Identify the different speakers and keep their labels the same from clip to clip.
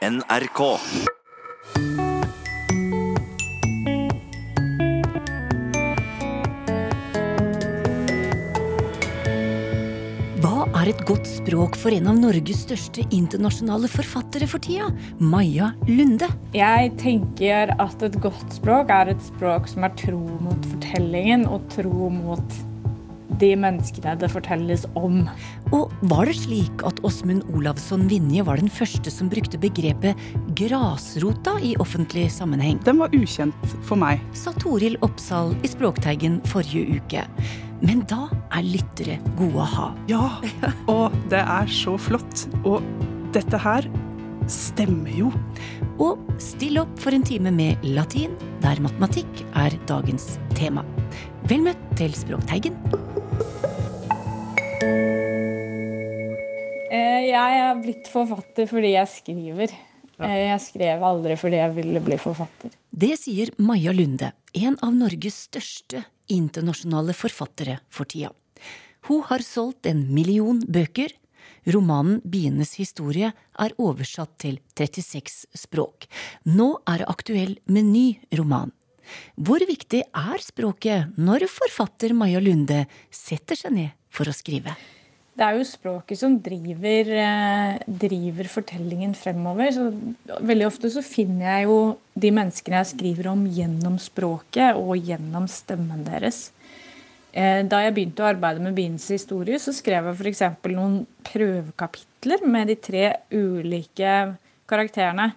Speaker 1: NRK.
Speaker 2: Hva er et godt språk for en av Norges største internasjonale forfattere for tida? Maja Lunde.
Speaker 3: Jeg tenker at et godt språk er et språk som er tro mot fortellingen og tro mot de menneskene det fortelles om.
Speaker 2: Og var det slik at Åsmund Olavsson Vinje var den første som brukte begrepet grasrota i offentlig sammenheng?
Speaker 4: Den var ukjent for meg.
Speaker 2: Sa Toril Oppsal i Språkteigen forrige uke. Men da er lyttere gode å ha.
Speaker 4: Ja, og det er så flott. Og dette her stemmer jo.
Speaker 2: Og still opp for en time med latin, der matematikk er dagens tema. Vel møtt til Språkteigen.
Speaker 3: Jeg er blitt forfatter fordi jeg skriver. Eh, Jeg skrev aldri fordi jeg ville bli forfatter.
Speaker 2: Det sier Maja Lunde, en av Norges største internasjonale forfattere for tida. Hun har solgt en million bøker. Romanen Bienes historie er oversatt til 36 språk. Nå er det aktuell med ny roman. Hvor viktig er språket når forfatter Maja Lunde setter seg ned for å skrive?
Speaker 3: Det er jo språket som driver, eh, driver fortellingen fremover. Så veldig ofte så finner jeg jo de menneskene jeg skriver om gjennom språket og gjennom stemmen deres. Eh, Da jeg begynte å arbeide med byens historie, så skrev jeg f.eks. noen prøvekapitler med de tre ulike karakterene.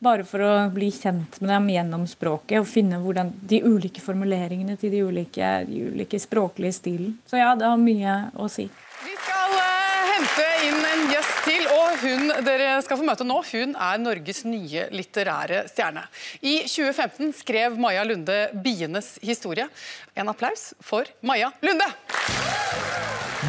Speaker 3: Bare for å bli kjent med dem gjennom språket og finne hvordan de ulike formuleringene til de ulike, de ulike språklige stilen. Så ja, det har mye å si.
Speaker 5: Hente inn en gjest til, og hun dere skal få møte nå, hun er Norges nye litterære stjerne. I 2015 skrev Maja Lunde 'Bienes historie'. En applaus for Maja Lunde!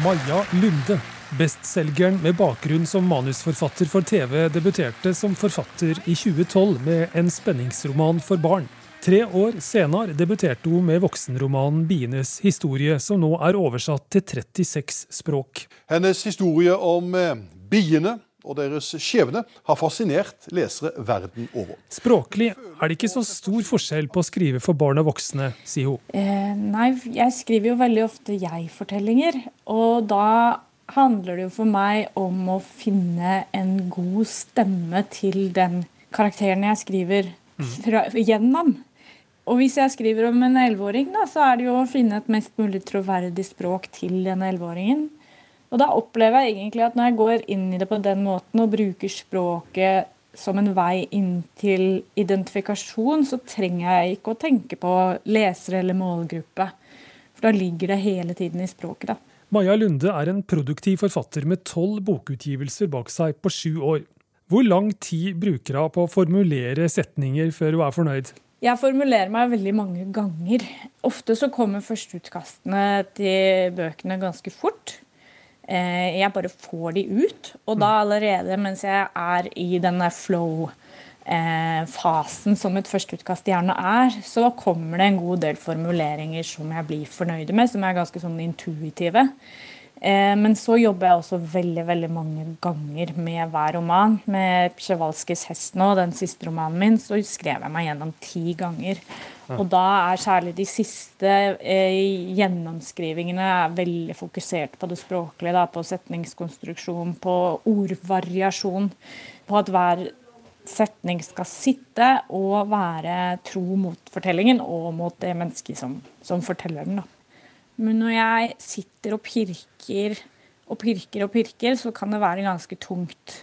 Speaker 6: Maja Lunde, bestselgeren med bakgrunn som manusforfatter for TV, debuterte som forfatter i 2012 med en spenningsroman for barn. Tre år senere debuterte hun med voksenromanen 'Bienes historie', som nå er oversatt til 36 språk.
Speaker 7: Hennes historie om eh, biene og deres skjebne har fascinert lesere verden over.
Speaker 6: Språklig er det ikke så stor forskjell på å skrive for barn og voksne, sier hun.
Speaker 3: Eh, nei, jeg skriver jo veldig ofte jeg-fortellinger. Og da handler det jo for meg om å finne en god stemme til den karakteren jeg skriver fra, gjennom. Og hvis jeg skriver om en elleveåring, da, så er det jo å finne et mest mulig troverdig språk til den elleveåringen. Og da opplever jeg egentlig at når jeg går inn i det på den måten og bruker språket som en vei inn til identifikasjon, så trenger jeg ikke å tenke på lesere eller målgruppe. For da ligger det hele tiden i språket, da.
Speaker 6: Maja Lunde er en produktiv forfatter med tolv bokutgivelser bak seg på sju år. Hvor lang tid bruker hun på å formulere setninger før hun er fornøyd?
Speaker 3: Jeg formulerer meg veldig mange ganger. Ofte så kommer førsteutkastene til bøkene ganske fort. Eh, Jeg bare får de ut. Og da allerede mens jeg er i denne flow-fasen som et førsteutkast gjerne er, så kommer det en god del formuleringer som jeg blir fornøyd med, som er ganske sånn intuitive. Eh, Men så jobber jeg også veldig veldig mange ganger med hver roman. Med Psjevalskijs 'Hest' nå, den siste romanen min, så skrev jeg meg gjennom ti ganger. Og da er særlig de siste eh, gjennomskrivingene veldig fokusert på det språklige. Da, på setningskonstruksjon, på ordvariasjon. På at hver setning skal sitte og være tro mot fortellingen og mot det mennesket som, som forteller den. Da. Men når jeg sitter og pirker og pirker og pirker, så kan det være ganske tungt.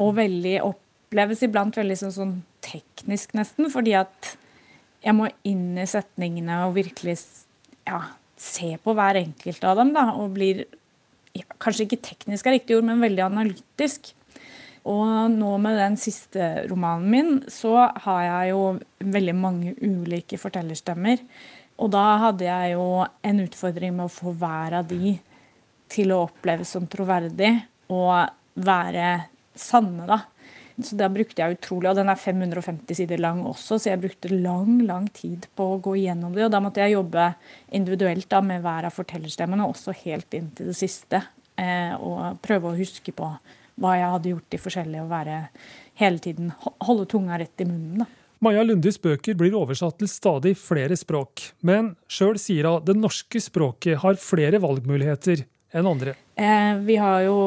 Speaker 3: Og veldig oppleves iblant veldig sånn, sånn teknisk, nesten. Fordi at jeg må inn i setningene og virkelig ja, se på hver enkelt av dem. Da, og blir ja, kanskje ikke teknisk er riktig ord, men veldig analytisk. Og nå med den siste romanen min, så har jeg jo veldig mange ulike fortellerstemmer. Og da hadde jeg jo en utfordring med å få hver av de til å oppleves som troverdig og være sanne, da. Så da brukte jeg utrolig, og Den er 550 sider lang også, så jeg brukte lang lang tid på å gå igjennom det. Og da måtte jeg jobbe individuelt da, med hver av fortellerstemmene, også helt inn til det siste. Eh, og prøve å huske på hva jeg hadde gjort i forskjellige, og være hele tiden holde tunga rett i munnen. da.
Speaker 6: Maja Lundis bøker blir oversatt til stadig flere språk, men sjøl sier hun det norske språket har flere valgmuligheter enn andre.
Speaker 3: Eh, vi har jo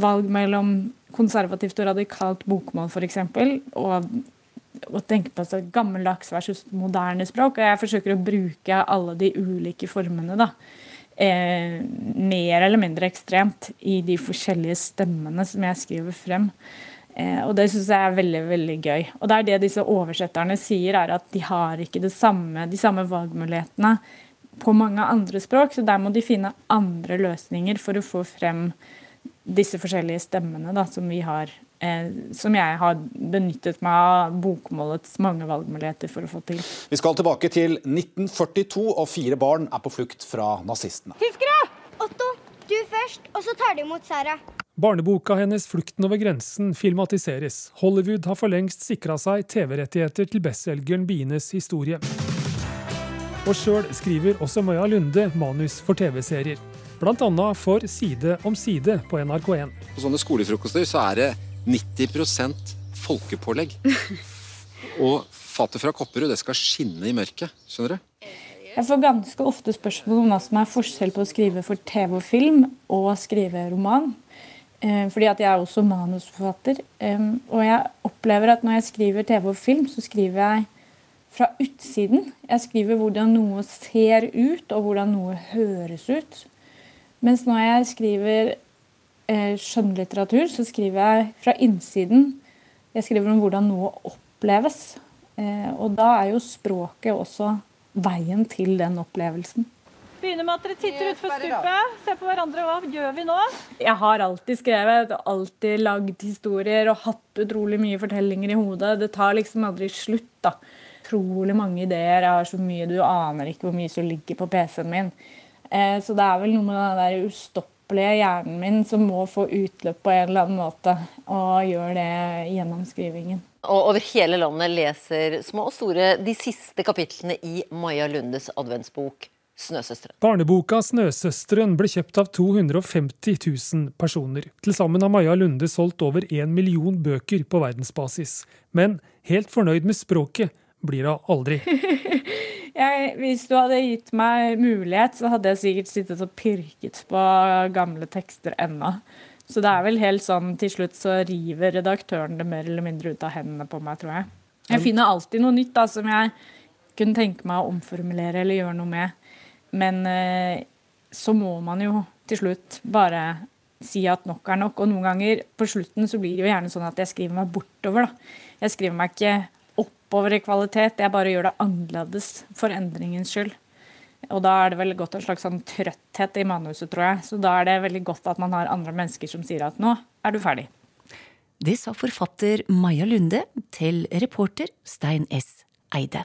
Speaker 3: valg mellom konservativt og radikalt bokmål, f.eks., og å tenke på så gammeldags versus moderne språk. Og jeg forsøker å bruke alle de ulike formene, da. Eh, mer eller mindre ekstremt i de forskjellige stemmene som jeg skriver frem. Eh, og det syns jeg er veldig veldig gøy. Og det er det disse oversetterne sier, er at de har ikke samme, de samme valgmulighetene på mange andre språk, så der må de finne andre løsninger for å få frem disse forskjellige stemmene da, som vi har. Eh, som jeg har benyttet meg av bokmålets mange valgmuligheter for å få til.
Speaker 1: Vi skal tilbake til 1942, og fire barn er på flukt fra nazistene.
Speaker 8: Tyskere! Otto, du først, og så tar de imot Sara.
Speaker 6: Barneboka hennes 'Flukten over grensen' filmatiseres. Hollywood har for lengst sikra seg TV-rettigheter til bestselgeren 'Bienes historie'. Og sjøl skriver også Maja Lunde manus for TV-serier. Bl.a. for Side om side på NRK1.
Speaker 9: På sånne skolefrokoster så er det 90% folkepålegg. Og fatet fra Kopperud det skal skinne i mørket. Skjønner du?
Speaker 3: Jeg får ganske ofte spørsmål om hva som er forskjell på å skrive for TV og film og skrive roman. Eh, fordi at jeg er også manusforfatter. Og jeg opplever at når jeg skriver TV og film, så skriver jeg fra utsiden. Jeg skriver hvordan noe ser ut, og hvordan noe høres ut. Mens når jeg skriver eh, skjønnlitteratur, så skriver jeg fra innsiden. Jeg skriver om hvordan noe oppleves. Eh, og da er jo språket også veien til den opplevelsen.
Speaker 10: Begynner med at dere titter utfor stupet, ser på hverandre. Hva gjør vi nå?
Speaker 3: Jeg har alltid skrevet, alltid lagd historier og hatt utrolig mye fortellinger i hodet. Det tar liksom aldri slutt. da. Utrolig mange ideer. Jeg har så mye du aner ikke hvor mye som ligger på PC-en min. Eh, så det er vel noe med den der ustoppelige hjernen min som må få utløp på en eller annen måte, og gjør det gjennom skrivingen.
Speaker 11: Og over hele landet leser små og store de siste kapitlene i Maja Lundes adventsbok Snøsøsteren.
Speaker 6: Barneboka Snøsøsteren ble kjøpt av 250 000 personer. Til sammen har Maja Lunde solgt over én million bøker på verdensbasis. Men helt fornøyd med språket blir hun aldri.
Speaker 3: jeg, hvis du hadde gitt meg mulighet, så hadde jeg sikkert sittet og pirket på gamle tekster ennå. Så det er vel helt sånn til slutt så river redaktøren det mer eller mindre ut av hendene på meg, tror jeg. Jeg finner alltid noe nytt da, som jeg kunne tenke meg å omformulere eller gjøre noe med. Men eh, så må man jo til slutt bare si at nok er nok. Og noen ganger på slutten så blir det jo gjerne sånn at jeg skriver meg bortover. da. Jeg skriver meg ikke oppover i kvalitet, jeg bare gjør det annerledes for endringens skyld. Og da er det vel godt en slags sånn trøtthet i manuset, tror jeg. Så da er det veldig godt at man har andre mennesker som sier at nå er du ferdig.
Speaker 2: Det sa forfatter Maja Lunde til reporter Stein S. Eide.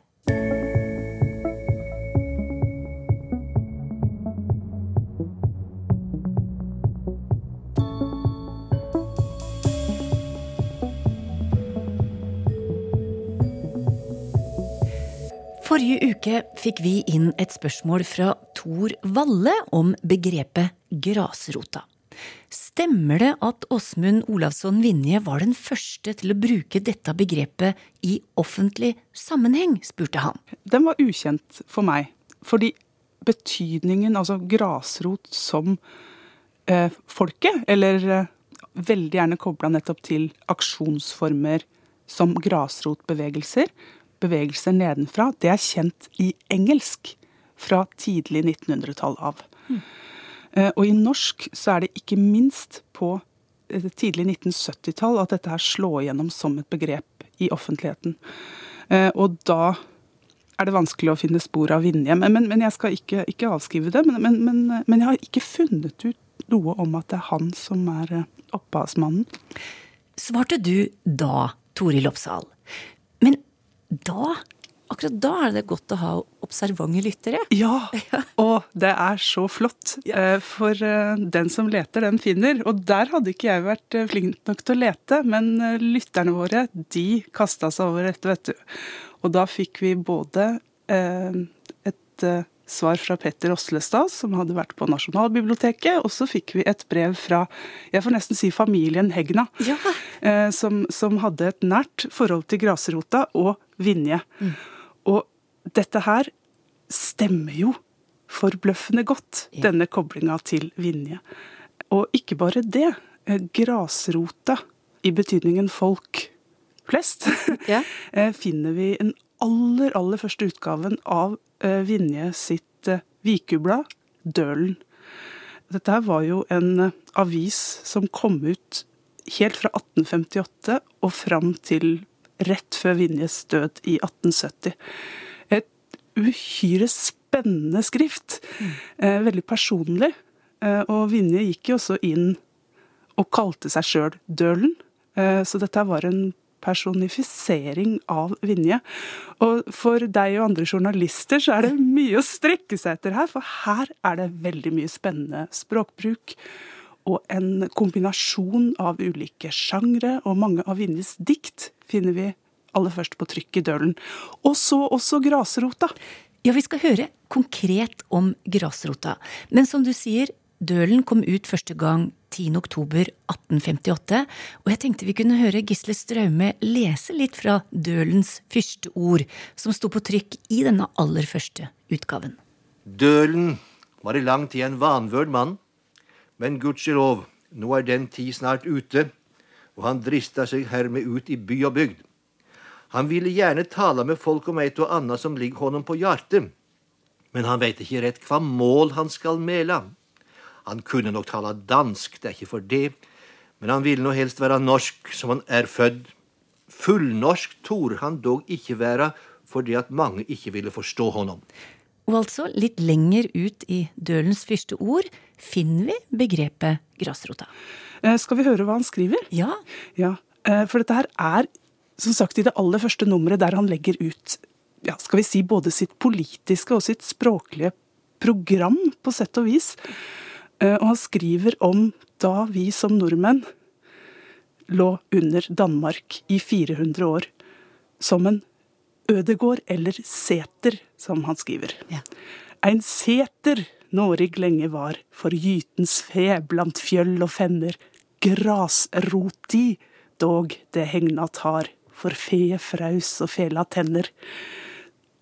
Speaker 2: Forrige uke fikk vi inn et spørsmål fra Tor Valle om begrepet grasrota. Stemmer det at Åsmund Olavsson Vinje var den første til å bruke dette begrepet i offentlig sammenheng, spurte han.
Speaker 4: Den var ukjent for meg, fordi betydningen, altså grasrot som eh, folket, eller eh, veldig gjerne kobla nettopp til aksjonsformer som grasrotbevegelser, bevegelser nedenfra, det er kjent i engelsk fra tidlig 1900-tall av. Mm. Og i norsk så er det ikke minst på eh, tidlig 1970-tall at dette her slår igjennom som et begrep i offentligheten. Eh, og da er det vanskelig å finne spor av Vinje. Men, men, men, jeg skal ikke, ikke avskrive det. Men, men, jeg har ikke funnet ut noe om at det er han som er opphavsmannen.
Speaker 2: Svarte du da, Toril Oppsal. Da Akkurat da er det godt å ha observante lyttere.
Speaker 4: Ja, og det er så flott. Eh, for eh, den som leter, den finner. Og der hadde ikke jeg vært eh, flink nok til å lete, men lytterne våre, de kasta seg over dette, vet du. Og da fikk vi både et svar fra Petter Oslestad, som hadde vært på Nasjonalbiblioteket. Og så fikk vi et brev fra jeg får nesten si familien Hegna,
Speaker 2: Ja.
Speaker 4: som, som hadde et nært forhold til grasrota og Vinje. Og dette her stemmer jo forbløffende godt, denne koblinga til Vinje. Og ikke bare det. eh, Grasrota, i betydningen folk flest, ja. finner vi en aller, aller første utgaven av eh, Vinje sitt eh, Vikublad, Dølen. Dette her var jo en eh, avis som kom ut helt fra 1858 og fram til rett før Vinjes død i 1870. Et uhyre spennende skrift. Mm. veldig personlig. Eh, og Vinje gikk jo også inn og kalte seg sjøl Dølen. Eh, så dette var en personifisering av Vinje. Og for deg og andre journalister så er det mye å strekke seg etter her, for her er det veldig mye spennende språkbruk. Og en kombinasjon av ulike sjangre, og mange av Vinjes dikt finner vi aller først på trykk i Dølen. Og så også grasrota.
Speaker 2: Ja, vi skal høre konkret om grasrota. Men som du sier, Dølen kom ut første gang 10.10.1858, og jeg tenkte vi kunne høre Gisle Straume lese litt fra Dølens første ord, som sto på trykk i denne aller første utgaven.
Speaker 12: Dølen var i lang tid en vanvørd mann, men gudskjelov, nå er den tid snart ute, og han drista seg hermed ut i by og bygd. Han ville gjerne tale med folk om et og annet som ligger honom på hjertet, men han veit ikke rett hva mål han skal mæla. Han kunne nok tale dansk, det er ikke for det, men han ville nå helst være norsk som han er født. Fullnorsk torde han dog ikke være, fordi at mange ikke ville forstå honom.
Speaker 2: Og altså, litt lenger ut i Dølens første ord finner vi begrepet grasrota.
Speaker 4: Eh, Skal vi høre hva han skriver?
Speaker 2: Ja.
Speaker 4: Ja, eh, For dette her er som sagt i det aller første nummeret der han legger ut ja, skal vi si både sitt politiske og sitt språklige program, på sett og vis. Eh, Og han skriver om da vi som nordmenn lå under Danmark i 400 år. Som en ødegård eller seter, som han skriver. Ein seter Norig lenge var, for gytens fe blant fjøll og fenner, grasroti dog det hegna tar, for fe fraus og fela tenner.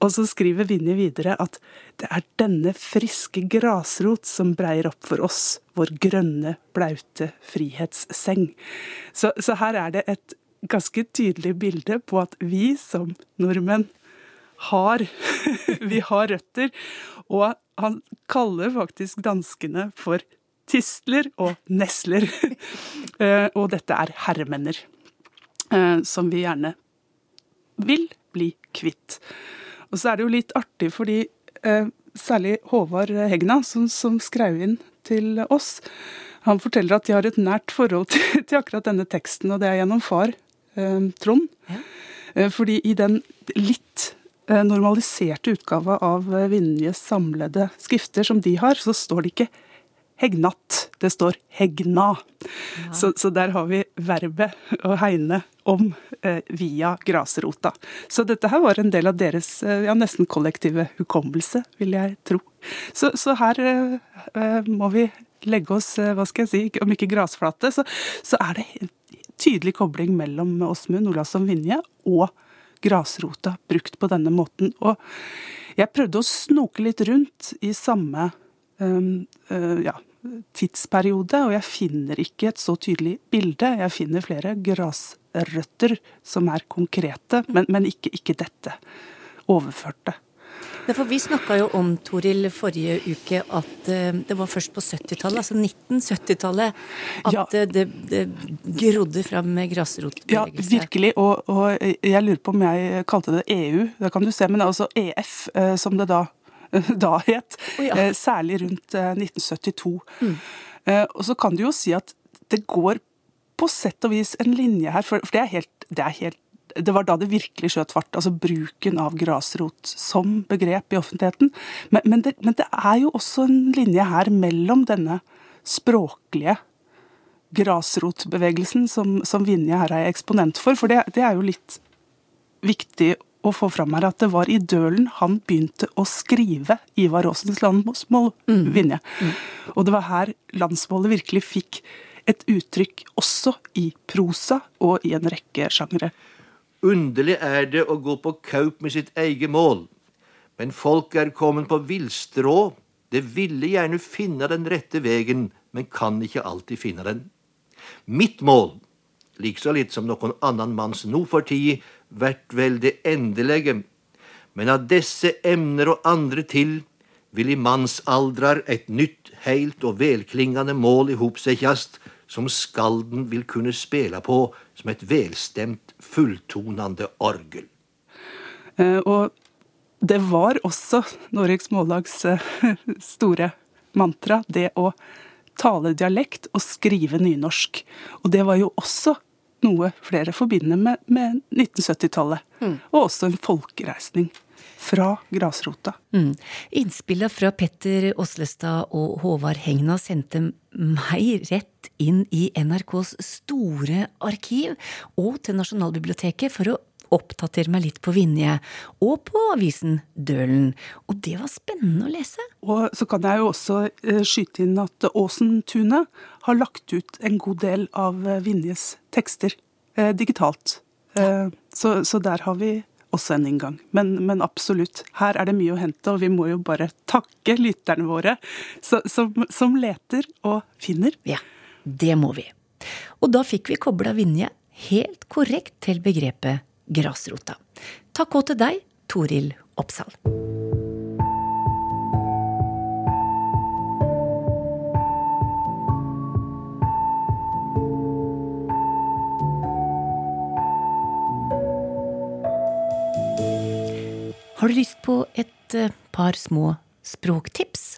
Speaker 4: Og så skriver Vinje videre at det er denne friske grasrot som breier opp for oss, vår grønne, blaute frihetsseng. Så, så her er det et ganske tydelig bilde på at vi som nordmenn har Vi har røtter. Og han kaller faktisk danskene for tistler og nesler. Eh, og dette er herremenner, eh, som vi gjerne vil bli kvitt. Og så er det jo litt artig fordi eh, særlig Håvard Hegna, som, som skrev inn til oss, han forteller at de har et nært forhold til, til akkurat denne teksten, og det er gjennom far, Trond. Ja. fordi i den litt normaliserte utgava av Vinjes samlede skrifter som de har, så står det ikke Hegnatt, det står hegna. Så, så der har vi verbet å hegne om eh, via grasrota. Så dette her var en del av deres eh, ja, nesten kollektive hukommelse, vil jeg tro. Så, så her eh, eh, må vi legge oss, eh, hva skal jeg si, om ikke grasflate, så, så er det en tydelig kobling mellom Åsmund Olavsson Vinje og grasrota brukt på denne måten. Og jeg prøvde å snoke litt rundt i samme um, uh, ja, tidsperiode, og jeg finner ikke et så tydelig bilde. Jeg finner flere grasrøtter som er konkrete, men, men ikke, ikke dette overførte.
Speaker 2: For Vi snakka jo om Toril forrige uke at eh, det var først på 70-tallet, altså 1970-tallet, at
Speaker 4: Ja.
Speaker 2: eh, det, det grodde fram med
Speaker 4: Ja, virkelig. Og, og jeg lurer på om jeg kalte det EU, det kan du se, men det også EF, eh, som det da, da het. Eh, Særlig rundt eh, 1972. Mm. Og så kan du jo si at det går på sett og vis en linje her, for det er helt, det er helt det var da det virkelig skjøt fart, altså bruken av grasrot som begrep i offentligheten. Men, men, det, men det er jo også en linje her mellom denne språklige grasrotbevegelsen som, som Vinje her er eksponent for. For det, det er jo litt viktig å få fram her at det var i Dølen han begynte å skrive Ivar Aasens landsmål, Vinje. Og det var her landsmålet virkelig fikk et uttrykk også i prosa og i en rekke sjangre.
Speaker 12: Underlig er det å gå på kaup med sitt eget mål. Men folk er kommet på villstrå. Det ville gjerne finne den rette vegen, men kan ikke alltid finne den. Mitt mål, likså litt som noen annen manns nå for tid, vært vel det endelege, Men av disse emner og andre til vil i mannsaldrar et nytt, heilt og velklingende mål ihopsekkjast, som skalden vil kunne spille på som et velstemt, fulltonende orgel.
Speaker 4: Eh, Og det var også Noregs Mållags eh, store mantra, det å tale dialekt og skrive nynorsk. Og det var jo også noe flere forbinder med, med 1970-tallet. Og også en folkereisning fra grasrota.
Speaker 2: Mm. Innspillet fra Petter Åslestad og Håvard Hegna sendte meg rett inn i NRKs store arkiv og til Nasjonalbiblioteket for å oppdatere meg litt på Vinje, og på avisen Dølen. Og det var spennende å lese.
Speaker 4: Og så kan jeg jo også eh, skyte inn at Åsentunet har lagt ut en god del av eh, Vinjes tekster eh, digitalt. Eh, så, så der har vi også en inngang. Men, men absolutt, her er det mye å hente, og vi må jo bare takke lytterne våre så, som, som leter og finner.
Speaker 2: Ja, det må vi. Og da fikk vi kobla Vinje helt korrekt til begrepet grasrota. Takk òg til deg, Toril Oppsal. Har du lyst på et eh, par små språktips?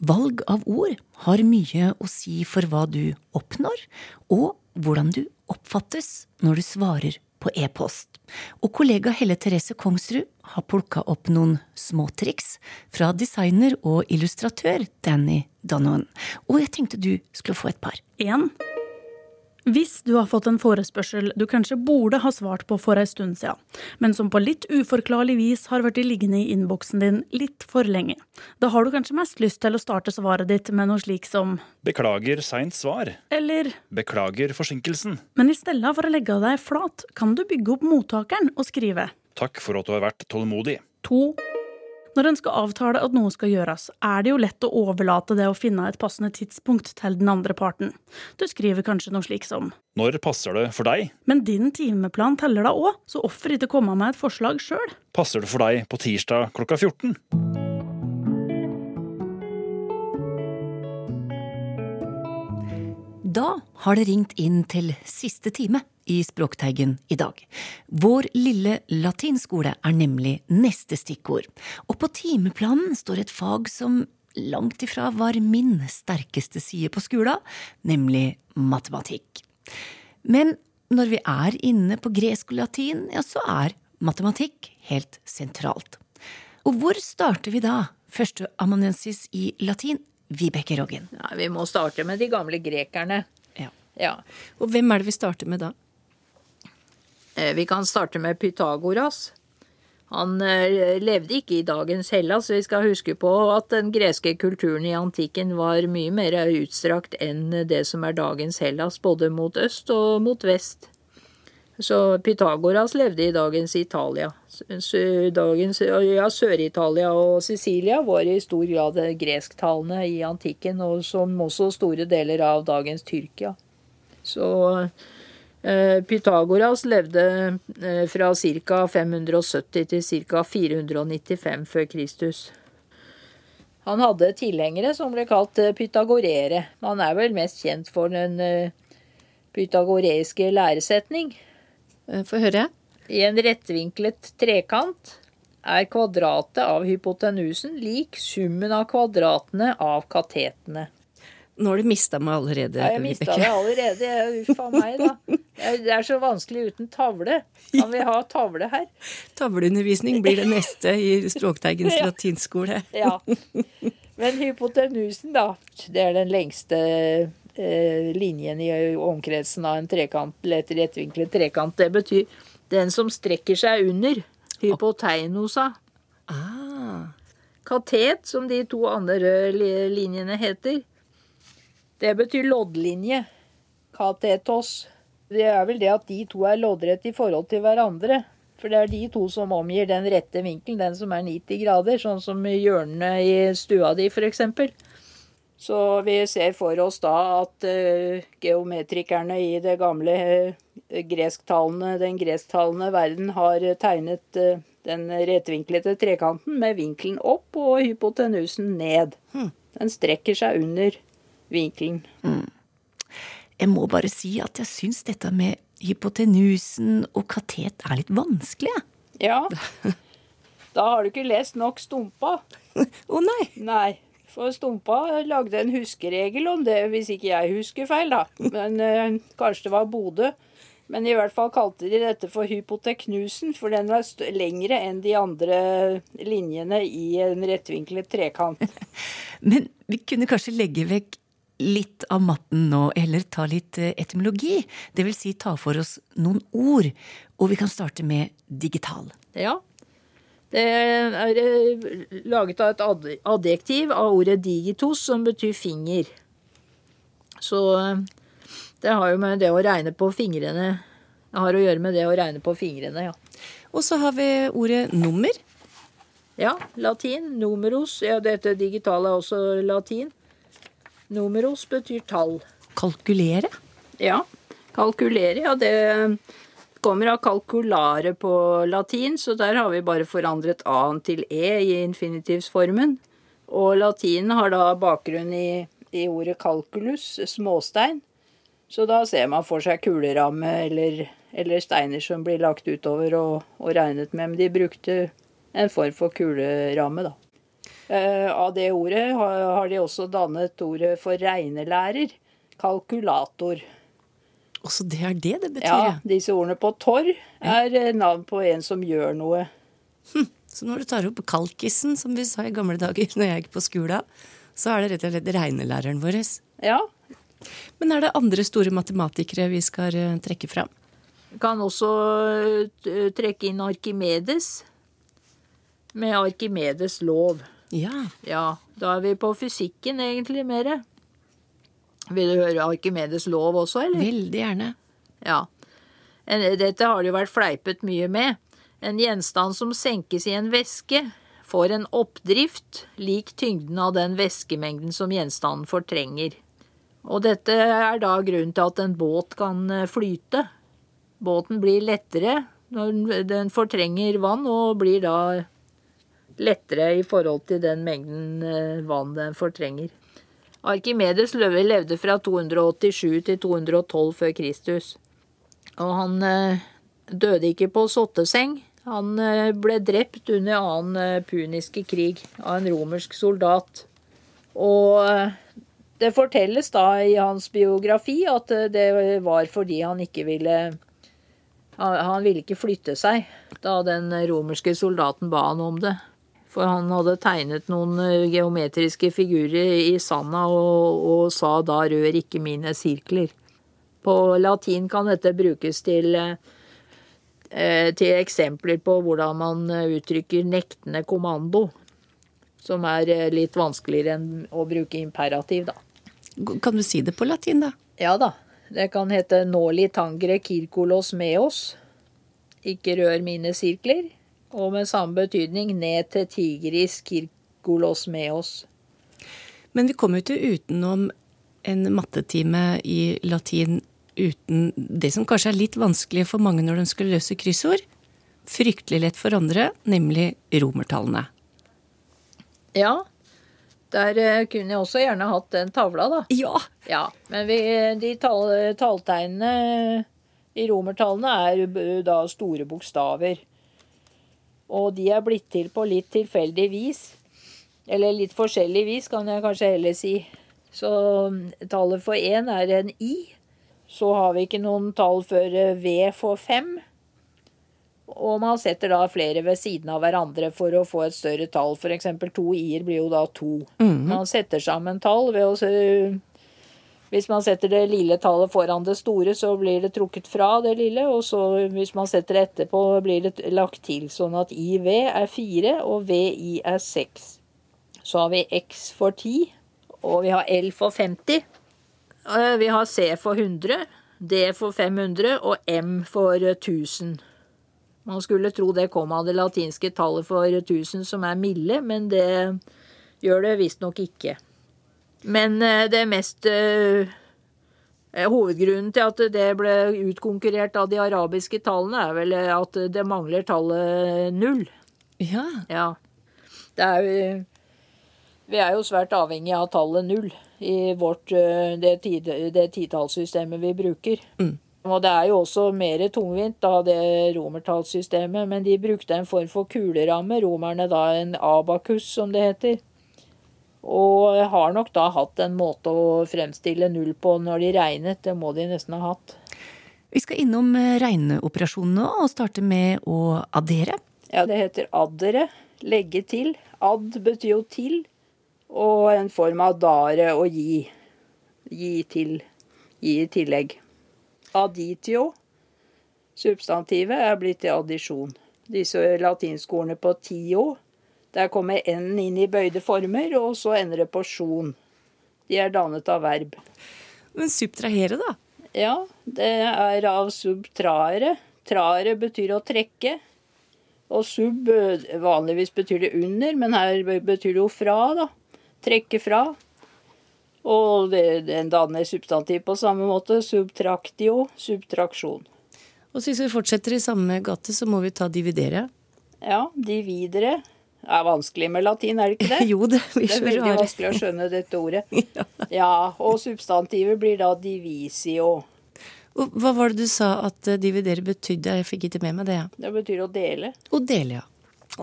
Speaker 2: Valg av ord har mye å si for hva du oppnår, og hvordan du oppfattes når du svarer på e-post. Og kollega Helle Therese Kongsrud har plukka opp noen småtriks fra designer og illustratør Danny Donovan. Og jeg tenkte du skulle få et par.
Speaker 13: En. Hvis du har fått en forespørsel du kanskje burde ha svart på for ei stund siden, men som på litt uforklarlig vis har vært liggende i innboksen din litt for lenge, da har du kanskje mest lyst til å starte svaret ditt med noe slik som
Speaker 14: Beklager seint svar.
Speaker 13: eller
Speaker 14: Beklager forsinkelsen.
Speaker 13: Men i stedet for å legge deg flat, kan du bygge opp mottakeren og skrive
Speaker 14: Takk for at du har vært tålmodig.
Speaker 13: to. Når en skal avtale at noe skal gjøres, er det jo lett å overlate det å finne et passende tidspunkt til den andre parten. Du skriver kanskje noe slik som
Speaker 14: Når passer det for deg?
Speaker 13: Men din timeplan teller da òg, så hvorfor ikke komme med et forslag sjøl?
Speaker 14: Passer det for deg på tirsdag klokka 14?
Speaker 2: Da har det ringt inn til siste time i Språkteigen i dag. Vår lille latinskole er nemlig neste stikkord. Og på timeplanen står et fag som langt ifra var min sterkeste side på skolen, nemlig matematikk. Men når vi er inne på gresk og latin, ja, så er matematikk helt sentralt. Og hvor starter vi da? Første amanuensis i latin, Vibeke Roggen.
Speaker 15: Ja, vi må starte med de gamle grekerne.
Speaker 2: Ja.
Speaker 15: Ja.
Speaker 2: Og hvem er det vi starter med da?
Speaker 15: Eh, Vi kan starte med Pythagoras. Han eh, levde ikke i dagens Hellas. Vi skal huske på at den greske kulturen i antikken var mye mer utstrakt enn det som er dagens Hellas, både mot øst og mot vest. Så Pythagoras levde i dagens Italia. Dagens, ja, Sør-Italia og Sicilia var i stor grad gresktalende i antikken, og som også store deler av dagens Tyrkia. Så Pythagoras levde eh, fra ca. 570 til ca. 495 før Kristus. Han hadde tilhengere som ble kalt eh, pythagorere. Han er vel mest kjent for den eh, pythagoreiske læresetning.
Speaker 2: Få høre.
Speaker 15: I en rettvinklet trekant er kvadratet av hypotenusen lik summen av kvadratene av katetene.
Speaker 2: Nå har du mista meg allerede,
Speaker 15: Ja, jeg mista deg allerede. Uff a meg, da. Det er så vanskelig uten tavle. Kan vi ha tavle her?
Speaker 2: Tavleundervisning blir det neste i Språkteigens
Speaker 15: Ja.
Speaker 2: latinskole.
Speaker 15: Ja. Men hypotenusen, da. Det er den lengste eh, linjen i omkretsen av en trekant, eller et rettvinklet trekant. Det betyr den som strekker seg under Hypoteinosa.
Speaker 2: Ah.
Speaker 15: Katet, som de to andre li- linjene heter, det betyr loddlinje. Katetos. Det er vel det at de to er loddrett i forhold til hverandre. For det er de to som omgir den rette vinkelen, den som er 90 grader, sånn som hjørnene i stua di f.eks. Så vi ser for oss da at uh, geometrikerne i det gamle uh, gresktalende, den gresktalende verden har tegnet uh, den rettvinklete trekanten med vinkelen opp og hypotenusen ned. Den strekker seg under vinkelen.
Speaker 2: Jeg må bare si at jeg syns dette med hypotenusen og katet er litt vanskelig. jeg.
Speaker 15: Ja. Da har du ikke lest nok Stumpa.
Speaker 2: Å nei.
Speaker 15: Nei. For Stumpa lagde en huskeregel om det, hvis ikke jeg husker feil, da. Men øh, kanskje det var Bodø. Men i hvert fall kalte de dette for hypoteknusen, for den var lengre enn de andre linjene i en rettvinklet trekant.
Speaker 2: Men vi kunne kanskje legge vekk litt av matten nå, eller ta litt eh, etymologi. Det vil si ta for oss noen ord. Og vi kan starte med digital.
Speaker 15: Ja. Det er eh, laget av et adjektiv av ordet digitos, som betyr finger. Så eh, det har jo med det å regne på fingrene Det har å gjøre med det å regne på fingrene, ja.
Speaker 2: Og så har vi ordet nummer.
Speaker 15: Ja, latin. Numeros. Ja, dette digitale er også latin. Numeros betyr tall.
Speaker 2: Kalkulere?
Speaker 15: Ja. Kalkulere, ja, det kommer av kalkulare på latin, så der har vi bare forandret a-en til e i infinitivsformen. Og latin har da bakgrunn i, i ordet calculus, småstein. Så da ser man for seg kuleramme eller, eller steiner som blir lagt utover og, og regnet med. Men de brukte en form for kuleramme, da. Eh, av det ordet har, de også dannet ordet for regnelærer. Kalkulator.
Speaker 2: Også det er det det betyr,
Speaker 15: Ja, disse ordene på torr er eh, navn på en som gjør noe.
Speaker 2: Så når du tar opp kalkisen, som vi sa i gamle dager når jeg gikk på skolen, så er det rett og slett regnelæreren vår.
Speaker 15: Ja.
Speaker 2: Men er det andre store matematikere vi skal eh, trekke fram?
Speaker 15: Kan også trekke inn Arkimedes med Arkimedes lov.
Speaker 2: Ja.
Speaker 15: Ja, da er vi på fysikken egentlig mer. Vil du høre Arkimedes lov også, eller?
Speaker 2: Veldig gjerne.
Speaker 15: Ja. Dette har det jo vært fleipet mye med. En gjenstand som senkes i en væske, får en oppdrift lik tyngden av den væskemengden som gjenstanden fortrenger. Og dette er da grunnen til at en båt kan eh, flyte. Båten blir lettere når den- den fortrenger vann, og blir da lettere i forhold til den mengden eh, vann den fortrenger. Arkimedes løve levde fra 287 til 212 før Kristus. Og han eh, døde ikke på sotteseng. Han eh, ble drept under annen puniske krig av en romersk soldat. Og det fortelles da i hans biografi at det var fordi han ikke ville han ville ikke flytte seg da den romerske soldaten ba han om det. For han hadde tegnet noen eh, geometriske figurer i sanda og, og sa da 'rør ikke mine sirkler'. På latin kan dette brukes til, eh, til eksempler på hvordan man eh, uttrykker nektende kommando. Som er litt vanskeligere enn å bruke imperativ, da.
Speaker 2: Kan du si det på latin, da?
Speaker 15: Ja da. Det kan hete 'noli tangere kirkolos meos'. Ikke rør mine sirkler. Og med samme betydning 'ned til tigris kirkolos meos'.
Speaker 2: Men vi kommer jo ikke utenom en mattetime i latin uten det som kanskje er litt vanskelig for mange når de skal løse kryssord. Fryktelig lett for andre, nemlig romertallene.
Speaker 15: Ja, der eh, kunne jeg også gjerne hatt den tavla, da.
Speaker 2: Ja.
Speaker 15: Ja, Men vi, de tall, talltegnene i romertallene er da store bokstaver. Og de er blitt til på litt tilfeldig vis. Eller litt forskjellig vis, kan jeg kanskje heller si. Så mm, tallet for én er en i. Så har vi ikke noen tall før eh, V for fem. Og man setter da flere ved siden av hverandre for å få et større tall. F.eks. to i-er blir jo da to.
Speaker 2: Mhm.
Speaker 15: Man setter sammen tall ved å, se- Hvis man setter det lille tallet foran det store, så blir det trukket fra det lille. Og så hvis man setter det etterpå, blir det lagt til. Sånn at IV er 4 og VI er 6. Så har vi X for 10, og vi har L for 50. Eh, Vi har C for 100, D for 500 og M for 1000. Man skulle tro det kom av det latinske tallet for 1000, som er milde, men det gjør det visstnok ikke. Men eh, det mest eh, eh, Hovedgrunnen til at det ble utkonkurrert av de arabiske tallene, er vel at det mangler tallet null.
Speaker 2: Ja.
Speaker 15: Ja. Det er jo Vi er jo svært avhengig av tallet null i vårt, det, tid, det titallssystemet vi bruker. Og det er jo også mer tungvint, da, det romertallssystemet, men de brukte en form for kuleramme, romerne da en abakus, som det heter. Og har nok da hatt en måte å fremstille null på når de regnet, det må de nesten ha hatt.
Speaker 2: Vi skal innom regneoperasjonene og starte med å addere.
Speaker 15: Ja, det heter addere, legge til. Add betyr jo til, og en form av dare å gi. Gi til. Gi i tillegg. Additio, substantivet, er blitt til addisjon. Disse latinskordene på tio, der kommer n inn i bøyde former, og så ender det på sjon. De er dannet av verb.
Speaker 2: Men subtrahere, da?
Speaker 15: Ja, det er av subtraere. Traere betyr å trekke. Og sub eh, vanligvis betyr det under, men her betyr det jo fra, da. Trekke fra. Og det, den danner substantiv på samme måte. Subtraktio, subtraksjon.
Speaker 2: Og så hvis vi fortsetter i samme gate, så må vi ta dividere.
Speaker 15: Ja, dividere er vanskelig med latin, er det ikke det?
Speaker 2: Jo, det blir
Speaker 15: Det er veldig
Speaker 2: rare.
Speaker 15: vanskelig å skjønne dette ordet. Ja, og substantivet blir da divisio.
Speaker 2: Og hva var det du sa at eh, dividere betydde? Jeg fikk ikke med meg det. ja.
Speaker 15: Det betyr å dele.
Speaker 2: Å dele, ja.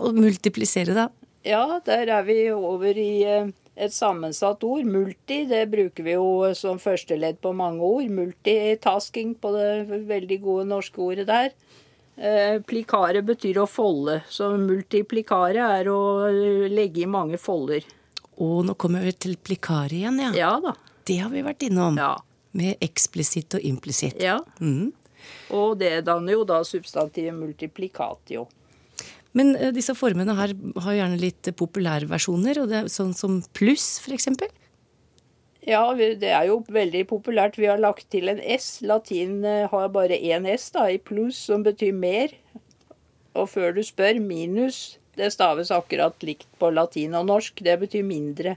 Speaker 2: Og multiplisere, da?
Speaker 15: Ja, der er vi over i eh, et sammensatt ord. Multi, det bruker vi jo som førsteledd på mange ord. Multitasking på det veldig gode norske ordet der. Eh, Plikare betyr å folde, så multiplikare er å eh, legge i mange folder.
Speaker 2: Og nå kommer vi til plikare igjen, ja.
Speaker 15: Ja da.
Speaker 2: Det har vi vært innom. Med eksplisitt og implisitt.
Speaker 15: Ja.
Speaker 2: Mm.
Speaker 15: Og det danner jo da substantivet multiplicatio.
Speaker 2: Men eh, disse formene her har gjerne litt populærversjoner, og det er sånn som pluss, eksempel.
Speaker 15: Ja, det er jo veldig populært. Vi har lagt til en S. Latin eh, har bare én S da, i pluss, som betyr mer. Og før du spør, minus. Det staves akkurat likt på latin og norsk. Det betyr mindre.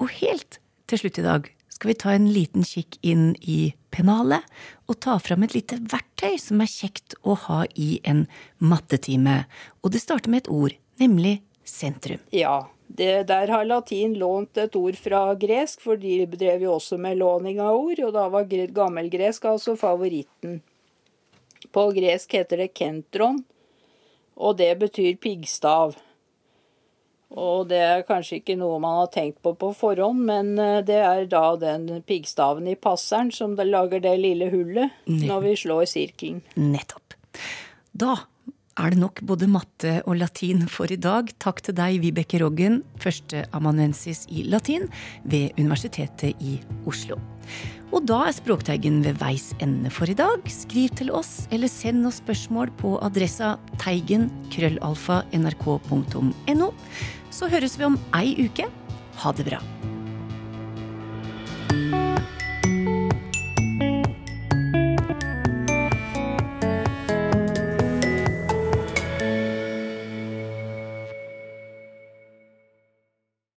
Speaker 2: Og helt til slutt i dag skal vi ta en liten kikk inn i pennalet og ta fram et lite verktøy som er kjekt å ha i en mattetime. Og det starter med et ord, nemlig sentrum.
Speaker 15: Ja, det, der har latin lånt et ord fra gresk, for de drev jo også med låning av ord, og da var gre- gammelgresk altså favoritten. På gresk heter det kentron, og det betyr piggstav. Og det er kanskje ikke noe man har tenkt på på forhånd, men eh, det er da den piggstaven i passeren som lager det lille hullet når vi slår sirkelen.
Speaker 2: Nettopp. Da er det nok både matte og latin for i dag. Takk til deg, Vibeke Roggen, førsteamanuensis i latin ved Universitetet i Oslo. Og da er Språkteigen ved veis ende for i dag. Skriv til oss, eller send oss spørsmål på adressa teigen-nrk.no Så høres vi om ei uke. Ha det bra.